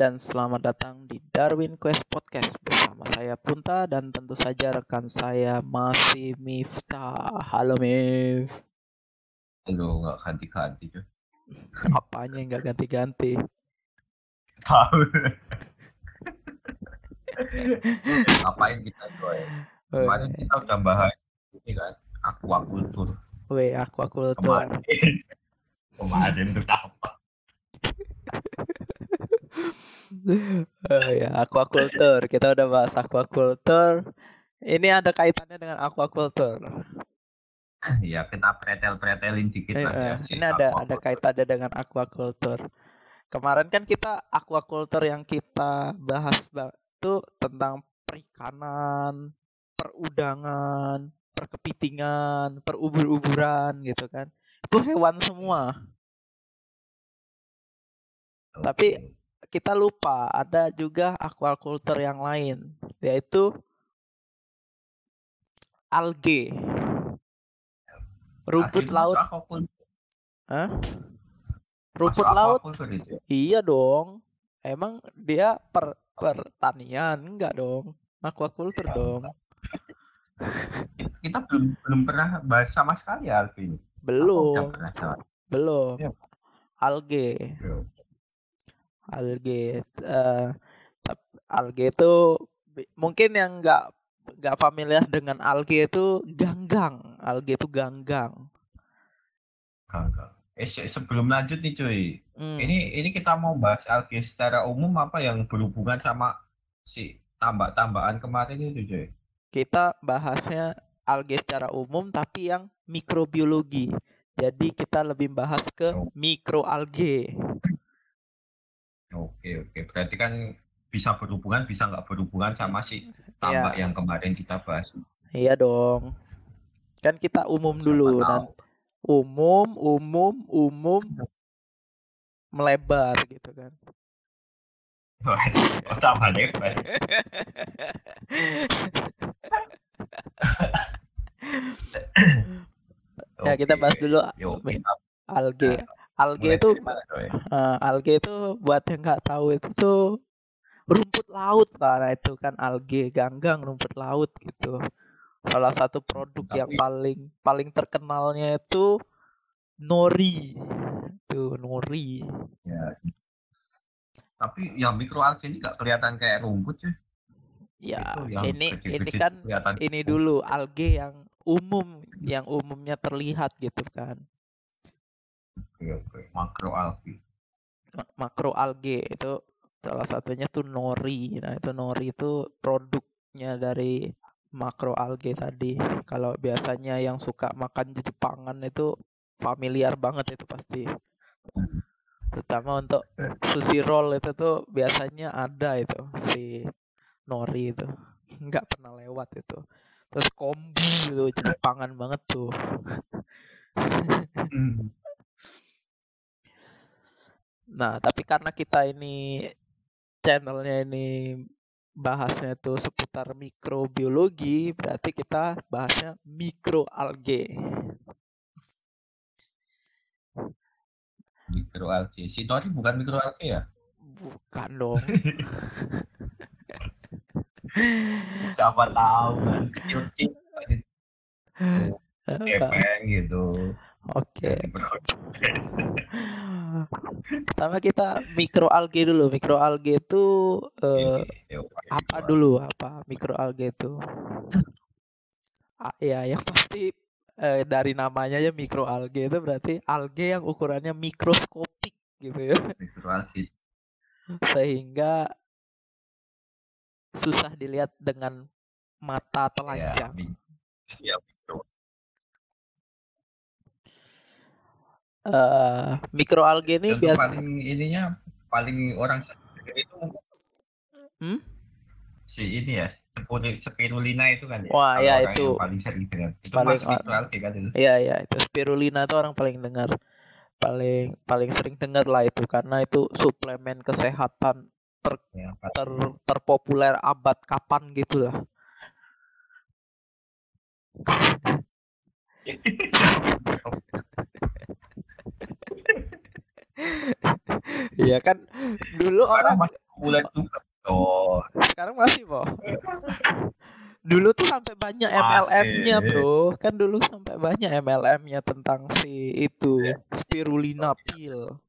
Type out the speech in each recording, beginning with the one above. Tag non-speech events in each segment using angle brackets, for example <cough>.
Dan selamat datang di Darwin Quest Podcast bersama saya Punta dan tentu saja rekan saya masih Miftah. Halo Mif. Halo, nggak ganti-ganti cuy. <laughs> Apanya yang nggak ganti-ganti? Tahu. <laughs> Ngapain kita coy? Kemarin kita udah bahas ini kan aquaculture. Weh, aquaculture. Kemarin. Kemarin itu apa? <laughs> Oh ya, aquaculture. Kita udah bahas aquaculture. Ini ada kaitannya dengan aquaculture. Ya kita pretel-pretelin dikit Eh, lah ya. eh, si ini ada ada kaitannya dengan aquaculture. Kemarin kan kita aquaculture yang kita bahas ba- itu tentang perikanan, perudangan, perkepitingan, perubur-uburan gitu kan. Itu hewan semua. Tapi kita lupa ada juga aquaculture yang lain, yaitu algae. Rumput Tadi laut, Hah? Rumput laut ya? Iya dong. Emang dia per pertanian enggak dong? Aquaculture Ya. dong. Kita belum belum pernah bahas sama sekali ya Alvin. Belum, belum. Iya. Algae, Yo. Algae. eh tap- algae itu mungkin yang enggak enggak familiar dengan algae itu ganggang. Algae itu ganggang. Enggak. Eh se- sebelum lanjut nih cuy, Hmm. ini ini kita mau bahas algae secara umum apa yang berhubungan sama si tambak-tambakan kemarin itu cuy? Kita bahasnya algae secara umum tapi yang mikrobiologi. Jadi kita lebih bahas ke Oh. Oke oke, berarti kan bisa berhubungan bisa nggak berhubungan sama si tambak Iya. yang kemarin kita bahas. Iya dong. Kan kita umum Siapa dulu dan umum, umum, umum melebar gitu kan. Oh, tambah lebar. <laughs> Ya kita bahas dulu Yo, mi- mulai itu eh, algae itu buat yang nggak tahu itu tuh rumput laut lah. Nah, itu kan algae ganggang rumput laut gitu. Salah satu produk yang Tapi- paling paling terkenalnya itu nori. Tuh, nori. Ya. Tapi yang mikroalgae ini nggak kelihatan kayak rumput cuy. Ya, Itu yang ini ini kan kelihatan ini rumput. dulu algae yang umum yang umumnya terlihat gitu kan Oke, oke. Makroalgae. Ma- makro algae itu salah satunya tuh nori. Nah itu nori itu produknya dari makro algae tadi. Kalau biasanya yang suka makan di Jepangan itu familiar banget itu pasti. Terutama untuk sushi roll itu tuh biasanya ada itu si nori itu. Nggak pernah lewat itu. Terus kombu itu Jepangan banget tuh. Hmm. Nah, tapi karena kita ini channelnya ini bahasnya itu seputar mikrobiologi, berarti kita bahasnya mikroalgae. Mikroalgae. Si Nori bukan mikroalgae ya? Bukan dong. <laughs> Siapa tahu kan kecil-kecil kepeng gitu. Oke. Berproses. Pertama kita mikroalgae dulu. Mikroalgae itu eh, apa dulu? Apa mikroalgae itu? Ah, ya, yang pasti eh, dari namanya aja mikroalgae itu berarti algae yang ukurannya mikroskopik gitu ya. Sehingga susah dilihat dengan mata Ya, telanjang. ya, mikro. Eh, mikroalgae ini biasa paling ininya paling orang itu Hmm? si ini ya spiruli- spirulina itu kan ya Wah, Kalau ya, orang itu. yang paling sering dengar itu Paling mikroalgae kan itu Iya iya itu spirulina itu orang paling dengar paling paling sering dengar lah itu karena itu suplemen kesehatan ya, ter terpopuler abad kapan gitu lah. <laughs> <laughs> Iya kan dulu orang masih populer juga. Oh, sekarang masih po. Dulu tuh sampai banyak MLM-nya Masih. bro. Kan dulu sampai banyak MLM-nya tentang si itu spirulina pil.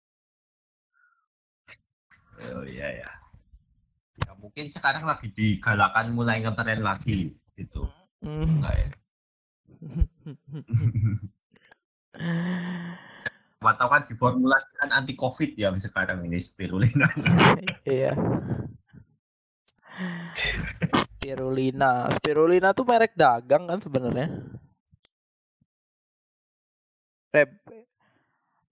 oh iya ya. Ya mungkin sekarang lagi digalakan mulai ngetren lagi gitu. Hmm. Enggak ya? <laughs> Atau kan diformulasikan anti covid ya sekarang ini spirulina. Iya. Spirulina. Spirulina tuh merek dagang kan sebenarnya. Eh,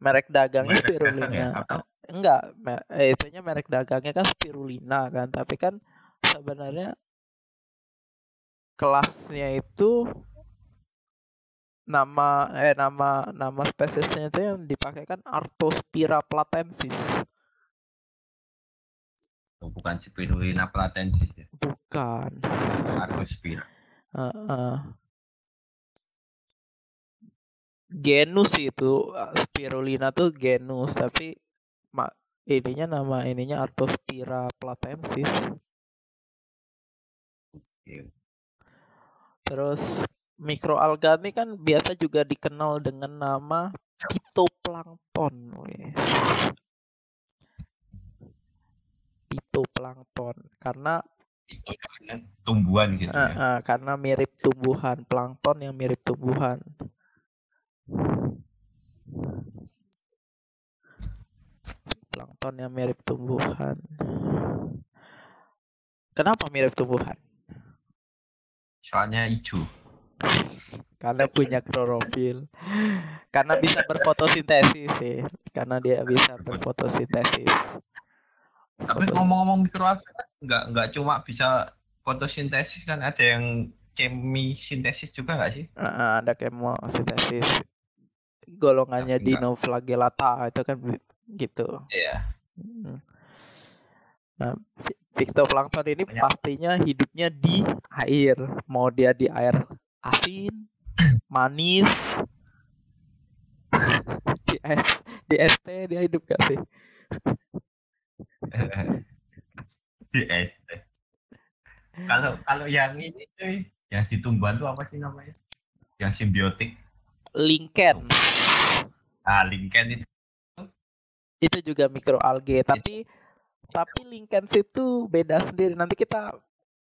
merek dagangnya Merek dagang spirulina. ya? Atau- Enggak, eh, itunya merek dagangnya kan spirulina kan, tapi kan sebenarnya kelasnya itu nama eh nama nama spesiesnya itu yang dipakai kan Artospira platensis. Oh, bukan spirulina platensis ya. Bukan. Argospira. Heeh. Genus itu uh, spirulina tuh genus tapi mak ininya nama ininya Artospira platensis. Terus mikroalga ini kan biasa juga dikenal dengan nama pitoplankton. weh. Pitoplankton karena tumbuhan gitu ya. eh, karena mirip tumbuhan, plankton yang mirip tumbuhan. Plankton yang mirip tumbuhan. Kenapa mirip tumbuhan? Soalnya hijau. Karena punya klorofil. Karena bisa berfotosintesis sih. Karena dia bisa berfotosintesis. Tapi ngomong-ngomong mikroalga nggak nggak cuma bisa fotosintesis kan ada yang kemisintesis juga nggak sih? Eh, ada kemosintesis. Golongannya. Dinoflagellata itu kan gitu. Iya. Mm. Nah, fi- Phytoplankton ini Banyak. pastinya hidupnya di air. Mau dia di air asin, manis, <laughs> di es, di teh dia hidup gak sih? <laughs> Di teh. Kalau kalau yang ini cuy, yang di tumbuhan tuh apa sih namanya? Yang simbiotik. Linken Ah, lichen itu. itu juga mikroalgae, tapi tapi linkens itu beda sendiri. Nanti kita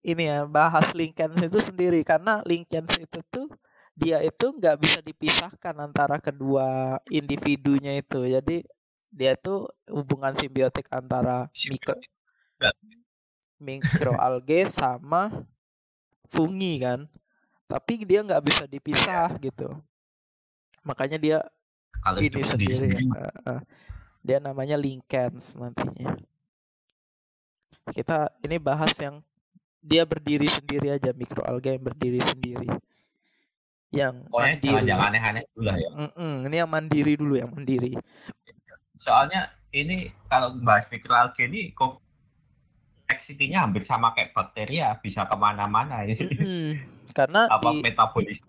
ini ya bahas linkens itu sendiri karena linkens itu tuh dia itu nggak bisa dipisahkan antara kedua individunya itu. Jadi dia itu hubungan simbiotik antara mikro mikroalgae sama fungi kan. Tapi dia nggak bisa dipisah gitu. Makanya dia Kalau ini sendiri, sendiri-sendiri. ya. Dia namanya linkens nantinya kita ini bahas yang dia berdiri sendiri aja mikroalga yang berdiri sendiri yang Pokoknya jangan mandiri yang aneh-aneh dulu lah ya. Mm-mm, ini yang mandiri dulu yang mandiri Soalnya ini kalau bahas mikroalga ini kok complexity-nya hampir sama kayak bakteri ya, bisa ke mana-mana. ini. Mm-mm, <laughs> karena Apa di metabolis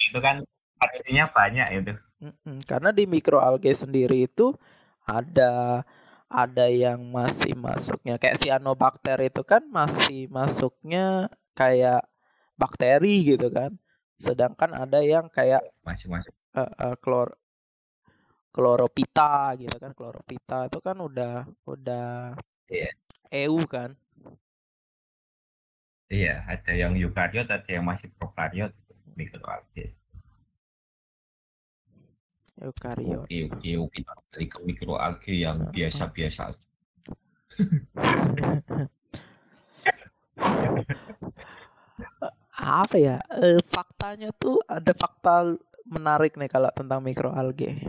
itu kan artinya banyak itu. mm-mm, karena di mikroalga sendiri itu ada ada yang masih masuknya kayak cyanobacter itu kan masih masuknya kayak bakteri gitu kan sedangkan ada yang kayak Masing-masing. eh, eh, klor kloropita gitu kan kloropita itu kan udah udah Iya. EU kan Iya, ada yang eukariot, ada yang masih prokariot mikroalga. Eukariot Oke, oke, oke. Balik ke mikroalga yang biasa-biasa. <laughs> apa ya? Eh, faktanya tuh ada fakta menarik nih kalau tentang mikroalgae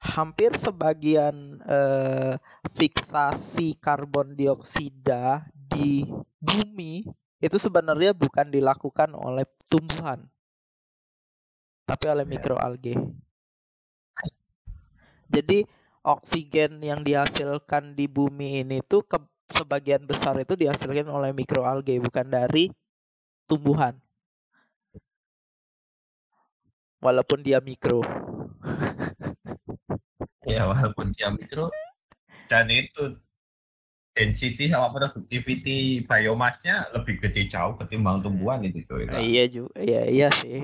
hampir sebagian eh, fiksasi karbon dioksida di bumi itu sebenarnya bukan dilakukan oleh tumbuhan tapi oleh Ya. mikroalgae jadi oksigen yang dihasilkan di bumi ini tuh ke sebagian besar itu dihasilkan oleh mikroalgae bukan dari tumbuhan. Walaupun dia mikro. ya walaupun dia mikro dan itu density sama productivity biomasnya lebih gede jauh ketimbang tumbuhan itu coy. Nah, iya juga, iya iya sih.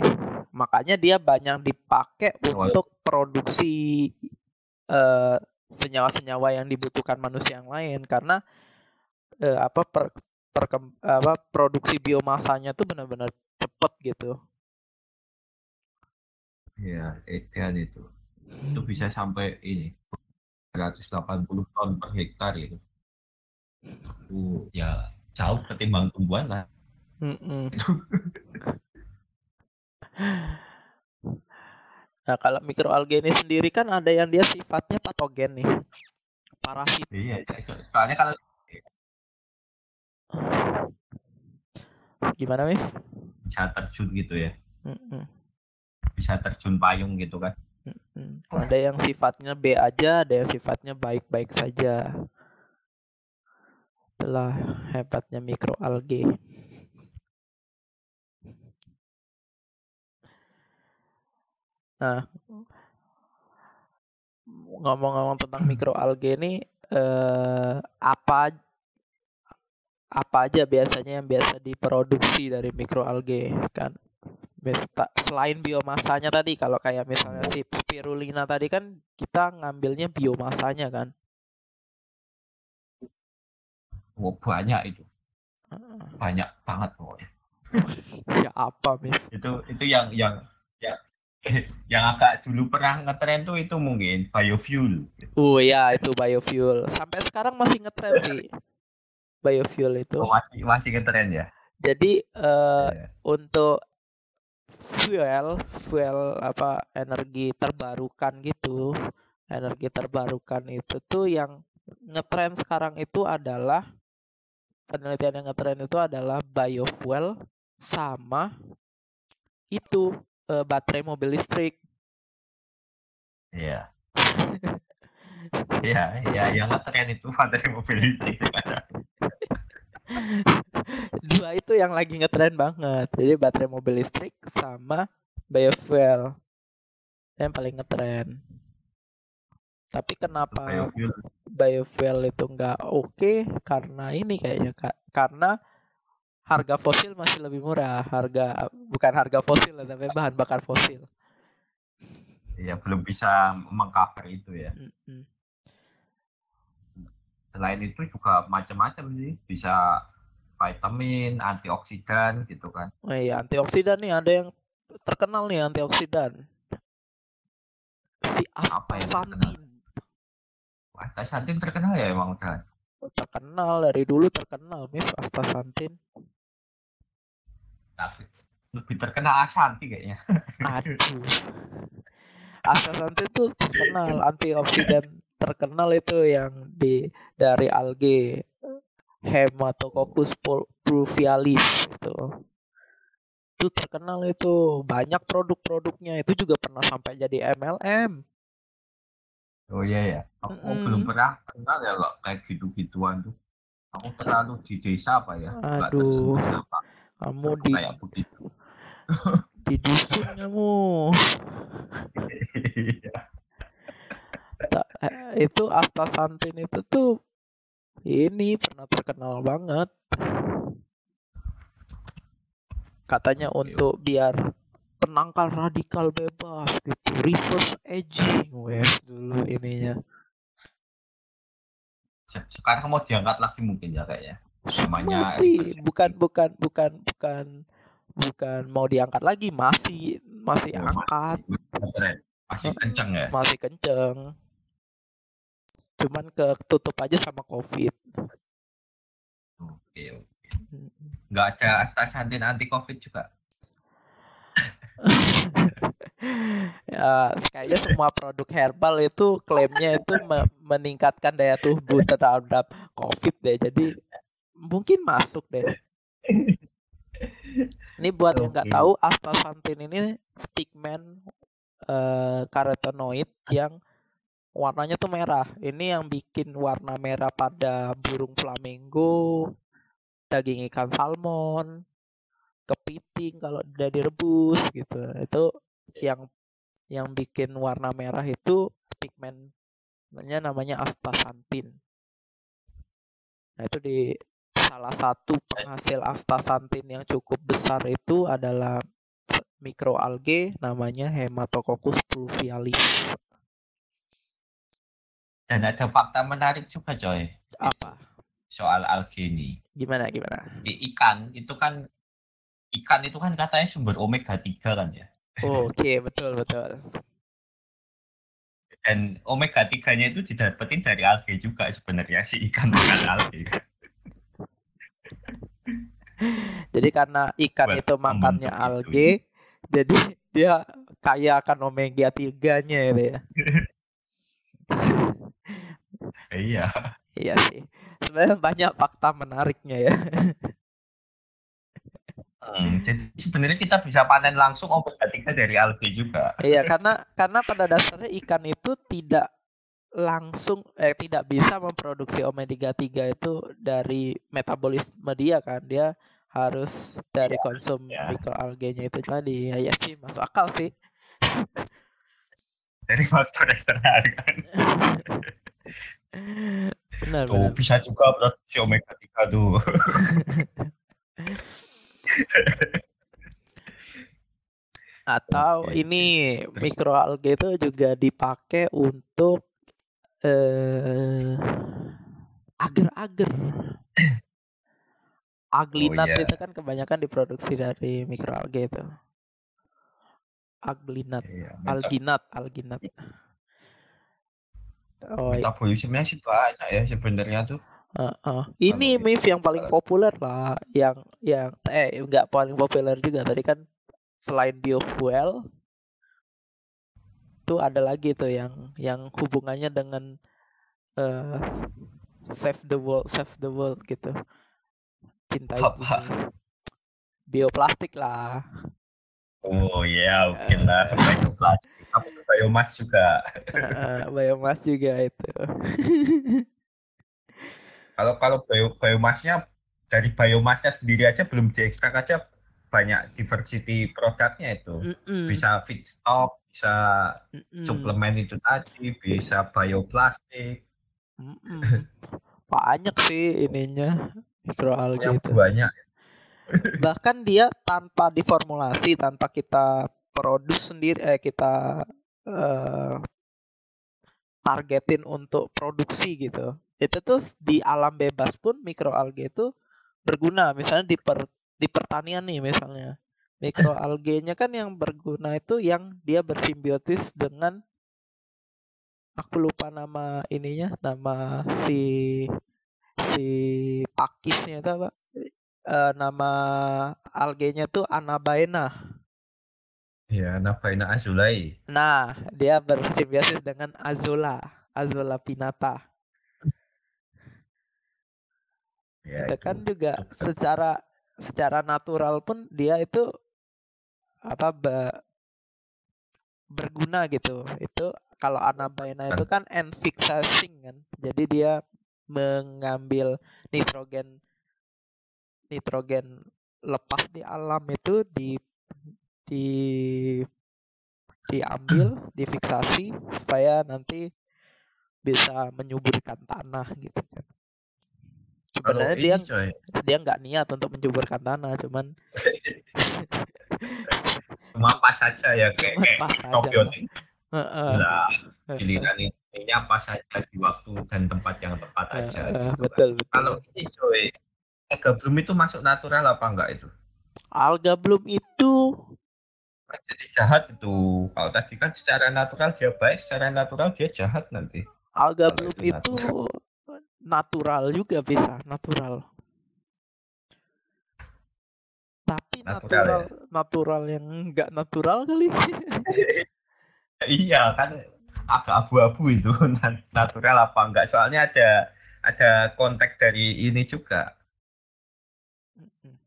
Makanya dia banyak dipakai untuk produksi uh, senyawa-senyawa yang dibutuhkan manusia yang lain karena uh, apa per, per apa produksi biomasanya tuh benar-benar cepet gitu. Iya, edan itu. Itu bisa sampai ini 180 ton per hektar itu. Uh, ya jauh ketimbang tumbuhan lah. Mm -mm. <laughs> nah kalau mikroalga ini sendiri kan ada yang dia sifatnya patogen nih, parasit. Iya, soalnya kalau gimana nih? Bisa terjun gitu ya. Bisa terjun payung gitu kan. Ada yang sifatnya B aja, ada yang sifatnya baik-baik saja. Itulah hebatnya mikroalgae. Nah, ngomong-ngomong tentang mikroalgae ini eh, apa apa aja biasanya yang biasa diproduksi dari mikroalgae kan? selain biomasanya tadi kalau kayak misalnya si spirulina tadi kan kita ngambilnya biomasanya kan oh, banyak itu. Banyak banget pokoknya. <laughs> Ya apa mis itu itu yang yang ya <laughs> yang agak dulu pernah ngetren tuh itu mungkin biofuel. Oh ya itu biofuel. Sampai sekarang masih ngetren <laughs> sih biofuel itu. Oh, masih masih ngetren ya? Jadi uh, yeah. untuk fuel fuel apa energi terbarukan gitu energi terbarukan itu tuh yang ngetren sekarang itu adalah penelitian yang ngetren itu adalah biofuel sama itu uh, baterai mobil listrik. Iya. <laughs> Iya, iya, yang ngetren itu baterai mobil listrik. <laughs> dua itu yang lagi ngetren banget jadi baterai mobil listrik sama biofuel yang paling ngetren tapi kenapa biofuel, biofuel itu nggak oke? Okay? karena ini kayaknya kak. Karena harga fosil masih lebih murah. Harga bukan harga fosil tapi bahan bakar fosil. Iya belum bisa mengcover itu ya. Mm -hmm selain itu juga macam-macam sih. Bisa vitamin antioksidan gitu kan. Oh iya antioksidan nih. Ada yang terkenal nih antioksidan. Si astaxanthin astaxanthin terkenal ya emang udah? Terkenal dari dulu terkenal mis astaxanthin tapi lebih terkenal asanti kayaknya. Aduh. Astaxanthin tuh terkenal antioksidan terkenal itu yang di dari algae Hematococcus pluvialis itu. Itu terkenal itu. Banyak produk-produknya. Itu juga pernah sampai jadi MLM oh iya ya aku mm. belum pernah kenal ya kok kayak gitu-gituan tuh. Aku terlalu di desa apa ya? Aduh. kamu di kayak begitu. di dusun kamu. Iya. Itu astaxanthin itu tuh ini pernah terkenal banget. Katanya untuk biar penangkal radikal bebas gitu, reverse aging, wes dulu ininya. Sekarang mau diangkat lagi mungkin ya kayaknya. Namanya masih bukan bukan bukan bukan bukan mau diangkat lagi masih masih oh, angkat. masih, masih kenceng ya. masih kenceng. Cuman ketutup aja sama covid. Oke oke. Nggak ada astaxanthin anti covid juga <laughs> ya kayaknya semua produk herbal itu klaimnya itu me meningkatkan daya tubuh terhadap covid deh jadi mungkin masuk deh ini buat okay. yang nggak tahu astaxanthin ini pigmen uh, karotenoid yang warnanya tuh merah. Ini yang bikin warna merah pada burung flamingo, daging ikan salmon, kepiting kalau udah direbus gitu. Itu yang yang bikin warna merah itu pigmen sebenarnya namanya astaxanthin. Nah, itu di salah satu penghasil astaxanthin yang cukup besar itu adalah mikroalge namanya Hematococcus pluvialis. Dan ada fakta menarik juga, Coy. Apa? Soal alge ini. Gimana gimana? Di ikan itu kan ikan itu kan katanya sumber omega 3 kan ya. Oh, Oke, okay. betul betul. Dan omega 3-nya itu didapetin dari alge juga sebenarnya si ikan bukan alge. jadi karena ikan Buat itu makannya itu. jadi dia kaya akan omega 3-nya itu ya. iya. Iya sih. Sebenarnya banyak fakta menariknya ya. Hmm, jadi sebenarnya kita bisa panen langsung omega 3 dari algae juga. Iya, karena karena pada dasarnya ikan itu tidak langsung eh tidak bisa memproduksi omega 3 itu dari metabolisme dia kan. Dia harus dari ya, konsum ya. mikroalgenya itu tadi. Ya, ya sih masuk akal sih. <laughs> Dari faktor eksternal kan. <laughs> benar, tuh, benar. bisa juga produksi omega 3 tuh. <laughs> <laughs> Atau Oke. ini mikroalga itu juga dipakai untuk eh agar-agar. <clears throat> Aglinat oh, yeah. itu kan kebanyakan diproduksi dari mikroalga itu. Aglinat, yeah, alginat, alginat. Oh, Metabolismenya sih banyak ya sebenarnya tuh. Uh, uh. Ini MIF yang paling populer lah, yang yang eh nggak paling populer juga tadi kan selain biofuel tuh ada lagi tuh yang yang hubungannya dengan uh, save the world, save the world gitu. Cintai bumi. Bioplastik lah. Oh iya, oke okay lah, bioplastik. Apa biomas juga. uh, biomas juga itu. <laughs> Kalau kalau bio, biomasnya dari biomasnya sendiri aja belum diekstrak aja banyak diversity produknya itu. Mm -mm. Bisa feedstock, bisa mm -mm. suplemen itu tadi, bisa bioplastik. Mm -mm. <laughs> Banyak sih ininya mikroalga itu. Banyak. <laughs> Bahkan dia tanpa diformulasi, tanpa kita produce sendiri, eh kita uh, targetin untuk produksi gitu itu tuh di alam bebas pun mikroalga itu berguna. Misalnya di per, di pertanian nih misalnya. Mikroalgenya kan yang berguna itu yang dia bersimbiotis dengan aku lupa nama ininya nama si si pakisnya itu apa? E, nama algenya tuh anabaena. Ya anabaena azulai. Nah dia bersimbiosis dengan azula azula pinata ya, itu kan juga secara secara natural pun dia itu apa be, berguna gitu. Itu kalau anabaena itu kan end fixing kan. Jadi dia mengambil nitrogen nitrogen lepas di alam itu di di diambil difiksasi supaya nanti bisa menyuburkan tanah gitu kan sebenarnya dia coy. dia nggak niat untuk mencuburkan tanah cuman <laughs> cuma pas saja ya kayak kayak probiotik lah giliran ini apa saja di waktu dan tempat yang tepat aja. uh, uh, betul, betul. Kalau ini coy alga bloom itu masuk natural apa enggak itu? Alga bloom itu jadi jahat itu. Kalau tadi kan secara natural dia baik secara natural dia jahat nanti. Alga bloom itu, itu natural juga bisa natural. Tapi natural natural, ya? natural yang enggak natural kali. <laughs> Iya kan agak abu-abu itu <laughs> natural apa enggak soalnya ada ada konteks dari ini juga.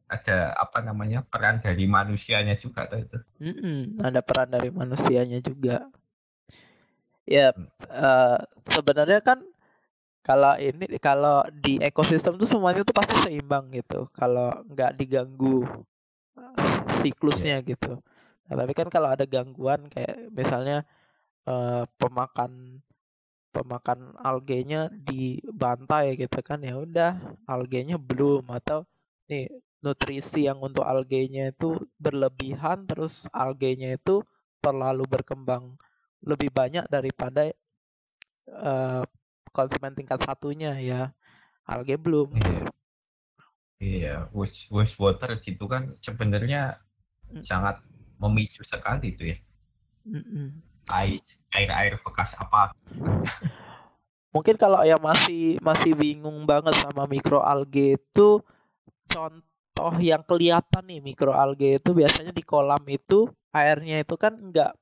Ada apa namanya peran dari manusianya juga tuh itu? Mm -mm, ada peran dari manusianya juga. Ya uh, sebenarnya kan kalau ini kalau di ekosistem tuh semuanya tuh pasti seimbang gitu. Kalau nggak diganggu siklusnya yeah. gitu. Nah, tapi kan kalau ada gangguan kayak misalnya uh, pemakan pemakan algenya dibantai gitu kan ya udah algenya belum. Atau nih nutrisi yang untuk algenya itu berlebihan terus algenya itu terlalu berkembang lebih banyak daripada uh, konsumen tingkat satunya ya. Alge belum. Iya. Iya waste waste water gitu kan sebenarnya mm. sangat memicu sekali itu ya. Mm -mm. air air air bekas apa. <laughs> Mungkin kalau yang masih masih bingung banget sama mikroalge itu contoh yang kelihatan nih mikroalge itu biasanya di kolam itu airnya itu kan nggak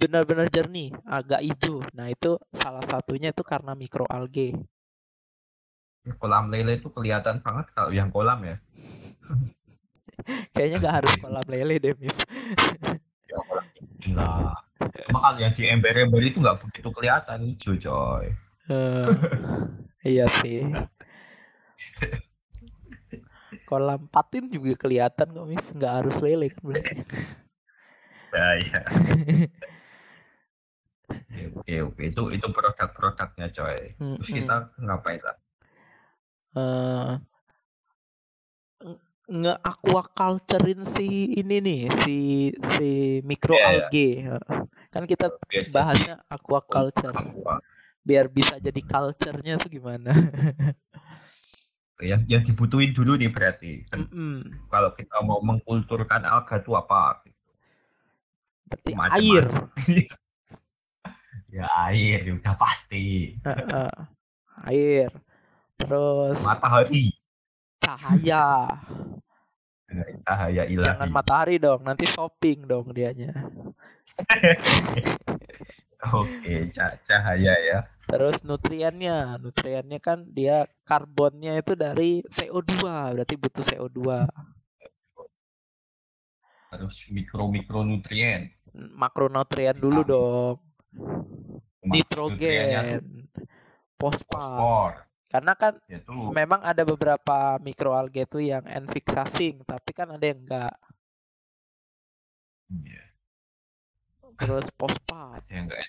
benar-benar jernih agak hijau nah itu salah satunya itu karena mikroalge kolam lele itu kelihatan banget kalau yang kolam ya <laughs> kayaknya nggak harus kolam lele deh Mif. ya kolam lah yang di ember-ember itu nggak begitu kelihatan hijau coy. Uh, iya sih. Kolam patin juga kelihatan kok, Mif. Nggak harus lele kan berarti. Ya, iya. <laughs> Oke, oke, Itu itu produk-produknya coy. Terus kita ngapain lah? Uh, nge-aquaculturein si ini nih si si mikroalge. Yeah, yeah. Kan kita biar bahasnya aquaculture. Biar bisa jadi culture-nya tuh gimana? yang yang dibutuhin dulu nih berarti. Kan, mm -mm. Kalau kita mau mengkulturkan alga itu apa? Berarti Macam air. <laughs> ya air, ya udah pasti. Uh, uh, air. Terus matahari. Cahaya cahaya ilahi. Jangan matahari dong, nanti shopping dong dianya. <laughs> Oke, cahaya ya. Terus nutriennya, nutriennya kan dia karbonnya itu dari CO2, berarti butuh CO2. Terus mikro-mikronutrien. Makronutrien dulu dong. Nitrogen, fosfor. Karena kan itu. memang ada beberapa mikroalga itu yang enfiksasing, tapi kan ada yang enggak. Yeah. Terus fosfat. enggak.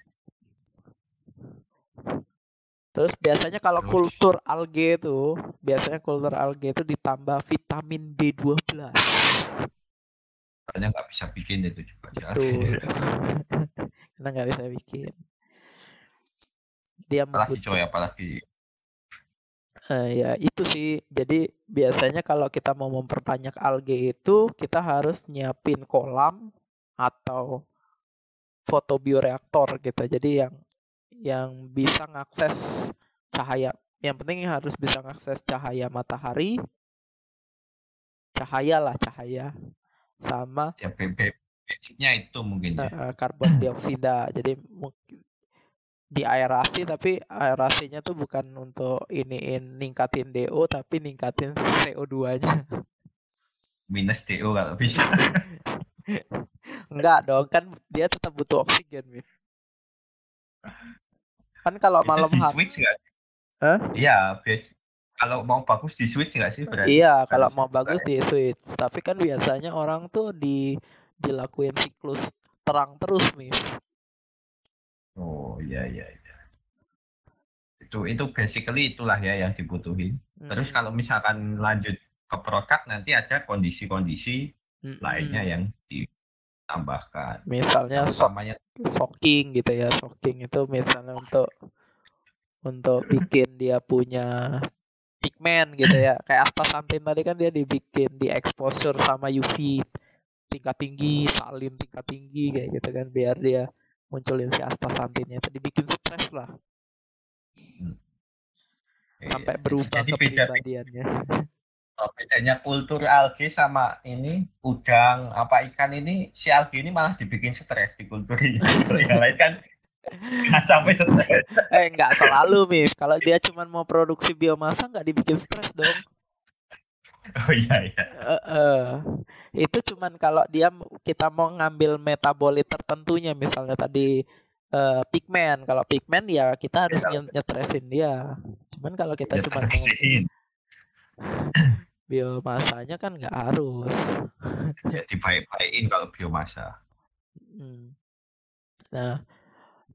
Terus biasanya kalau Terus. kultur alge itu, biasanya kultur alge itu ditambah vitamin B12. Karena nggak bisa bikin itu juga. Betul. <laughs> Karena nggak bisa bikin. Dia apalagi coy, apalagi Uh, ya itu sih. Jadi biasanya kalau kita mau memperbanyak alge itu kita harus nyiapin kolam atau fotobioreaktor gitu. Jadi yang yang bisa ngakses cahaya. Yang penting harus bisa ngakses cahaya matahari. Cahaya lah cahaya sama ya basicnya itu mungkin ya. Uh, karbon dioksida. Jadi di aerasi tapi aerasinya tuh bukan untuk iniin ningkatin DO tapi ningkatin CO2-nya. Minus DO kalau bisa. <laughs> Enggak dong, kan dia tetap butuh oksigen, Mif. Kan kalau malam hari. switch enggak? Huh? Iya, kalau mau bagus di switch enggak sih berarti? Iya, kalau mau bagus di switch. Tapi kan biasanya orang tuh di dilakuin siklus terang terus, Mif. Oh iya iya iya. Itu itu basically itulah ya yang dibutuhin. Hmm. Terus kalau misalkan lanjut ke produk nanti ada kondisi-kondisi hmm. lainnya yang ditambahkan. Misalnya samanya soaking gitu ya. Soaking itu misalnya untuk untuk bikin dia punya pigmen gitu ya. Kayak astaxanthin tadi kan dia dibikin di exposure sama UV tingkat tinggi, salin tingkat tinggi kayak gitu kan biar dia munculin si astaxanthinnya itu dibikin stres lah hmm. sampai iya. berubah Jadi kepribadiannya oh, bedanya kultur alge sama ini udang apa ikan ini si alge ini malah dibikin stres di kultur ini <laughs> yang lain kan nggak sampai stres <laughs> eh nggak selalu Mif kalau dia cuma mau produksi biomasa nggak dibikin stres dong Oh iya iya. Uh, uh, itu cuman kalau dia kita mau ngambil metabolit tertentunya misalnya tadi uh, pigmen. Kalau pigmen ya kita harus ya, nyetresin dia. Cuman kalau kita cuma <coughs> biomasanya kan nggak harus. ya dibaik-baikin kalau biomasa. Hmm. Nah,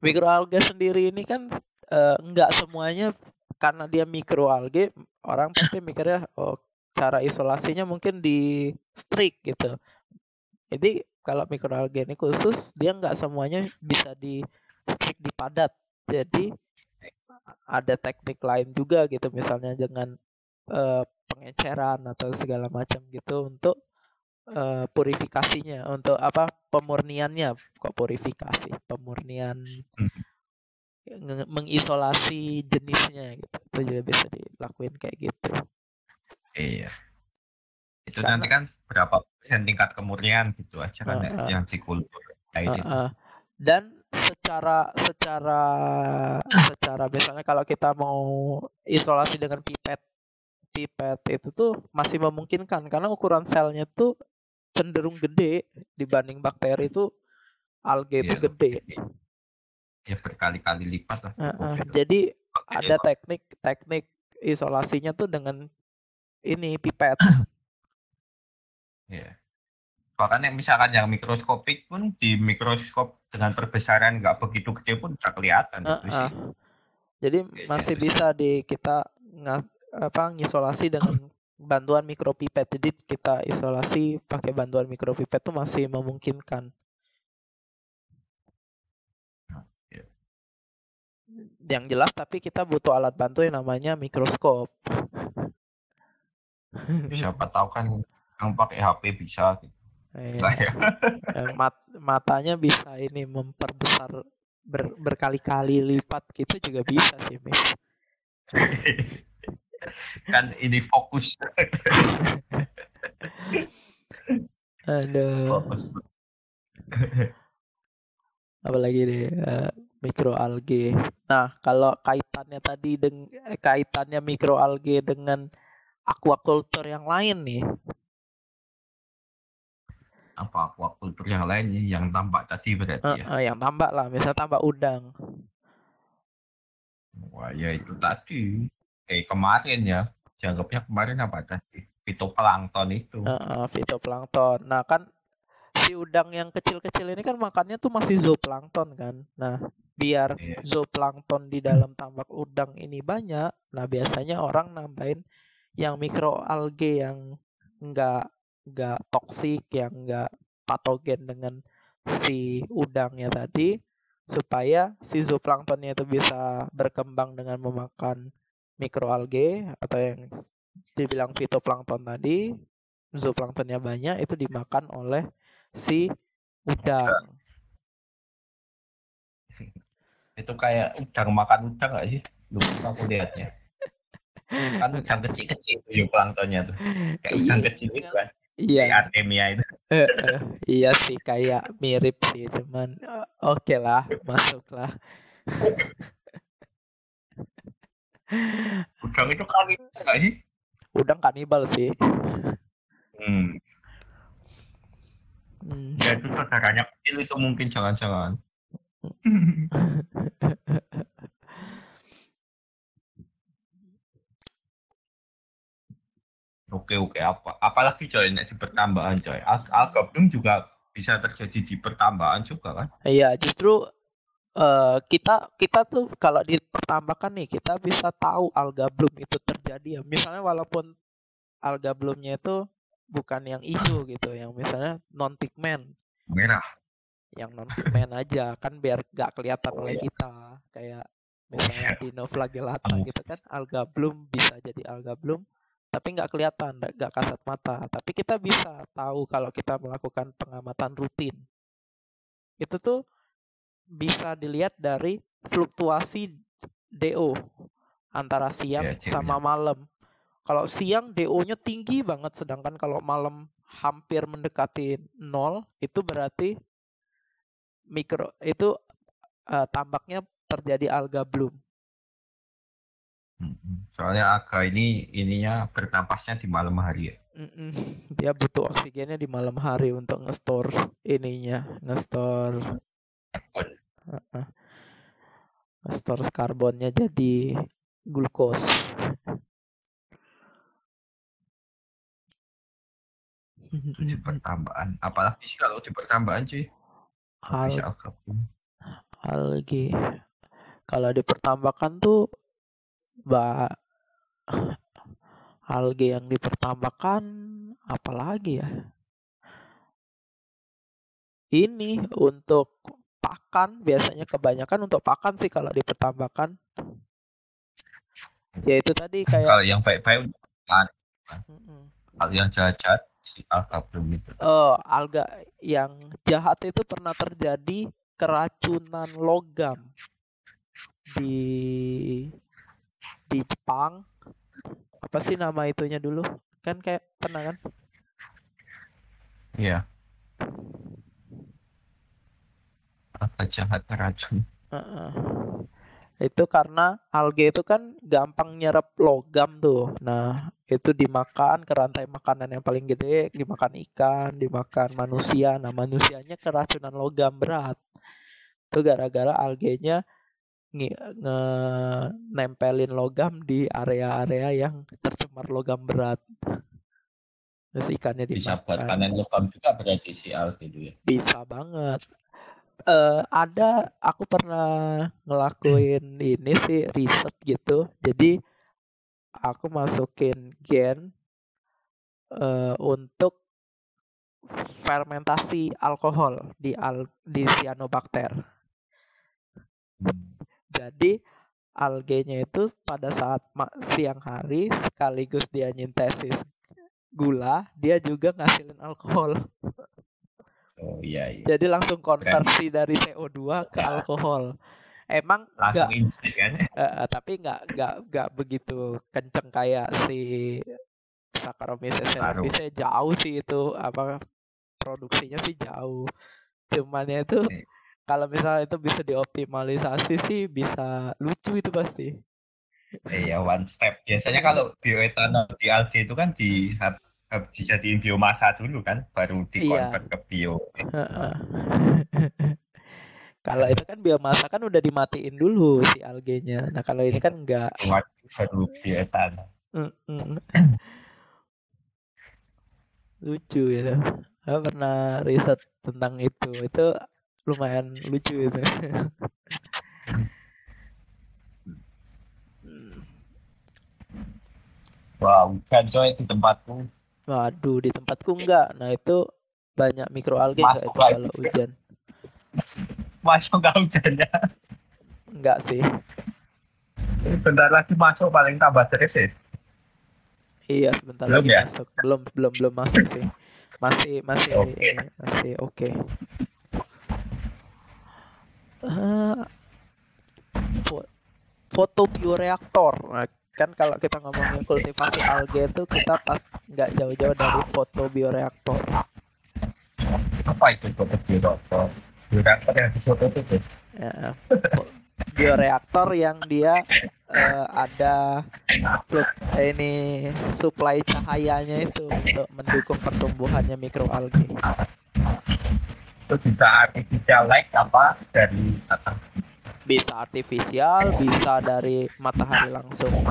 mikroalga sendiri ini kan uh, nggak semuanya karena dia mikroalge orang pasti mikirnya oh cara isolasinya mungkin di strict gitu. Jadi kalau mikroalge ini khusus dia nggak semuanya bisa di strict di padat jadi ada teknik lain juga gitu misalnya dengan uh, pengeceran atau segala macam gitu untuk uh, purifikasinya untuk apa pemurniannya. Kok purifikasi? Pemurnian hmm. mengisolasi jenisnya gitu. Itu juga bisa dilakuin kayak gitu. Iya. Itu Karena, nanti kan berapa persen tingkat kemurnian gitu aja kan uh, uh, yang dikultur uh, uh, dan secara secara secara misalnya kalau kita mau isolasi dengan pipet pipet itu tuh masih memungkinkan. Karena ukuran selnya tuh cenderung gede dibanding bakteri itu alge itu ya, gede. Ya berkali-kali lipat lah. Uh, uh, jadi ada teknik teknik isolasinya tuh dengan ini pipet. ya. Bahkan yang misalkan yang mikroskopik pun di mikroskop dengan perbesaran nggak begitu gede pun bisa kelihatan uh, uh. sih. Jadi ya, masih bisa di kita nggak apa ngisolasi dengan bantuan mikropipet. Jadi kita isolasi pakai bantuan mikropipet itu masih memungkinkan. Ya. Yang jelas tapi kita butuh alat bantu yang namanya mikroskop. Siapa tahu kan yang pakai HP bisa gitu. Eh, mat matanya bisa ini memperbesar ber berkali-kali lipat gitu juga bisa sih, Mis. <laughs> kan ini fokus Aduh. Fokus. Apalagi deh uh, mikroalge. Nah, kalau kaitannya tadi dengan eh, kaitannya mikroalge dengan aquaculture yang lain nih. Apa aquaculture yang lain nih yang tambak tadi berarti uh, ya? Uh, yang tambak lah, misal tambak udang. Wah, ya itu tadi eh kemarin ya dianggapnya kemarin apa tadi fitoplankton itu. Uh, fitoplankton nah kan si udang yang kecil-kecil ini kan makannya tuh masih zooplankton kan? Nah biar yeah. zooplankton di dalam tambak udang ini banyak nah biasanya orang nambahin yang mikroalge yang enggak enggak toksik yang enggak patogen dengan si udangnya tadi supaya si zooplanktonnya itu bisa berkembang dengan memakan mikroalge atau yang dibilang fitoplankton tadi, zooplanktonnya banyak itu dimakan oleh si udang. Itu kayak udang makan udang gak sih? Lupa aku lihatnya. kan udang kecil-kecil zooplanktonnya tuh. Kayak iya, udang kecil itu kan. Iya. Kayak Artemia itu. Iya sih kayak mirip sih cuman oke okay lah masuklah. Udang itu kanibal nggak sih? Udang kanibal sih. Hmm. hmm. Ya itu saudaranya kecil itu mungkin jangan-jangan. <laughs> Oke oke apa apalagi coy di pertambahan coy. Al Algabung juga bisa terjadi di pertambahan juga kan? Iya justru uh, kita kita tuh kalau di pertambakan nih kita bisa tahu alga bloom itu terjadi ya. Misalnya walaupun alga bloomnya itu bukan yang hijau gitu, yang misalnya non pigment. Merah. Yang non pigment aja kan biar gak kelihatan oh, oleh iya. kita. Kayak misalnya oh, dinoflagellata oh. gitu kan alga bloom bisa jadi alga bloom tapi nggak kelihatan, nggak kasat mata. Tapi kita bisa tahu kalau kita melakukan pengamatan rutin. Itu tuh bisa dilihat dari fluktuasi DO antara siang ya, sama malam. Kalau siang DO-nya tinggi banget, sedangkan kalau malam hampir mendekati nol, itu berarti mikro itu uh, tambaknya terjadi alga bloom. Soalnya alga ini ininya bernapasnya di malam hari ya. Mm-mm. Dia butuh oksigennya di malam hari untuk ngestor ininya, ngestor uh, Stor karbonnya jadi glukos. di pertambahan. Apalagi sih kalau di pertambahan sih? Al alge kalau di pertambakan tuh bah alge yang dipertambakan apalagi ya? Ini untuk pakan biasanya kebanyakan untuk pakan sih kalau dipertambakan ya itu tadi kayak kalau yang baik-baik pakan kalau yang jahat si alga belum itu. Oh alga yang jahat itu pernah terjadi keracunan logam di di Jepang. Apa sih nama itunya dulu? Kan kayak pernah kan? Iya apa jahat racun uh -uh. itu karena alge itu kan gampang nyerap logam tuh nah itu dimakan ke rantai makanan yang paling gede dimakan ikan dimakan manusia nah manusianya keracunan logam berat itu gara-gara algenya nge, nempelin logam di area-area yang tercemar logam berat. Terus ikannya dimakan. Bisa buat panen logam juga berarti si alge itu ya. Bisa banget. Uh, ada aku pernah ngelakuin ini sih riset gitu. Jadi aku masukin gen uh, untuk fermentasi alkohol di al di cyanobacter. Jadi algenya itu pada saat siang hari sekaligus dia nyintesis gula, dia juga ngasilin alkohol. Oh iya, iya. Jadi langsung konversi Keren. dari CO2 ke ya. alkohol. Emang langsung instan kan? Uh, tapi nggak nggak nggak begitu kenceng kayak si Saccharomyces cerevisiae jauh sih itu apa produksinya sih jauh. Cuman ya itu iya kalau misalnya itu bisa dioptimalisasi sih bisa lucu itu pasti. Iya one step. Biasanya kalau bioetanol di algae itu kan di dijadiin biomasa dulu kan, baru dikonvert iya. ke bio. <laughs> kalau itu kan biomasa kan udah dimatiin dulu si algenya. Nah kalau ini kan enggak. Baru bioetanol. Lucu ya. Saya pernah riset tentang itu. Itu lumayan lucu itu Wow, kan coy di tempatku. Waduh, di tempatku enggak. Nah, itu banyak mikroalga enggak itu kalau hujan. Masuk enggak hujannya? Enggak sih. Bentar lagi masuk paling tambah terus ya? Iya, sebentar belum lagi ya? masuk. Belum belum belum masuk sih. Masih masih okay. masih oke. Okay uh, foto bioreaktor. Nah, kan kalau kita ngomongin kultivasi algae itu kita pas nggak jauh-jauh dari foto bioreaktor. Apa itu foto bioreaktor? Bioreaktor yang foto itu? Ya, bioreaktor yang dia uh, ada ini supply cahayanya itu untuk mendukung pertumbuhannya mikroalgae itu bisa artificial light apa dari matahari bisa artifisial bisa dari matahari langsung.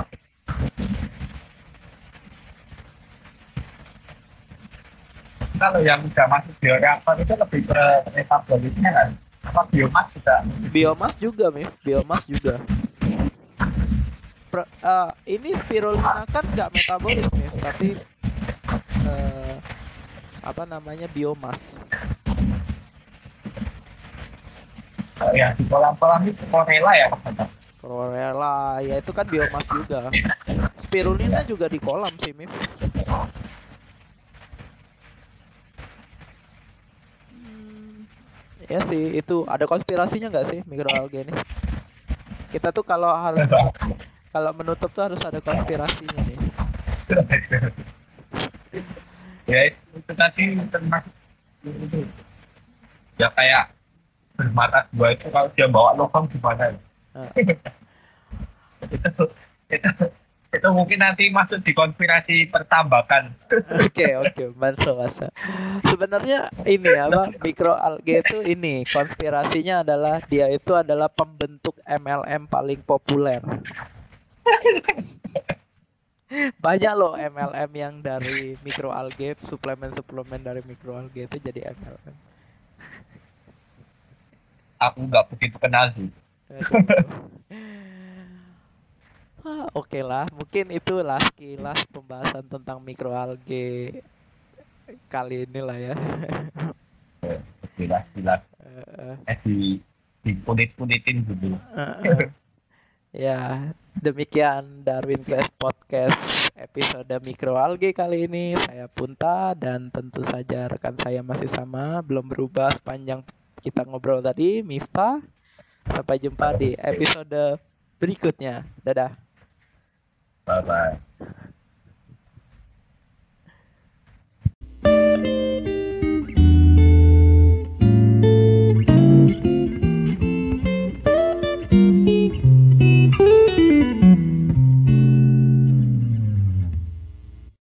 Kalau yang sudah masuk bioreaktor itu lebih ke metabolisnya kan? Apa biomas juga? Biomas juga nih biomas juga. Pro, uh, ini spirulina kan nggak metabolis nih tapi uh, apa namanya biomas ya di kolam-kolam itu chlorella ya chlorella ya itu kan biomas juga. Spirulina juga di kolam sih Mif. Hmm, ya sih itu ada konspirasinya nggak sih mikroalga ini kita tuh kalau harus kalau menutup tuh harus ada konspirasinya nih. Ya itu tadi termasuk ya kayak bermata dua itu kalau dia bawa lubang gimana uh. itu itu itu mungkin nanti masuk di konspirasi pertambakan. Oke oke, masuk masuk. Sebenarnya ini apa mikroalgae itu ini konspirasinya adalah dia itu adalah pembentuk MLM paling populer. Banyak loh MLM yang dari mikroalgae, suplemen-suplemen dari mikroalgae itu jadi MLM aku nggak begitu kenal sih <laughs> ah, Oke okay lah, mungkin itulah sekilas pembahasan tentang mikroalge kali ini lah ya. Sekilas, sekilas. Eh di di punit-punitin dulu. ya, demikian Darwin Class Podcast episode mikroalge kali ini. Saya Punta dan tentu saja rekan saya masih sama, belum berubah sepanjang kita ngobrol tadi, Mifta. Sampai jumpa di episode berikutnya. Dadah. Bye bye.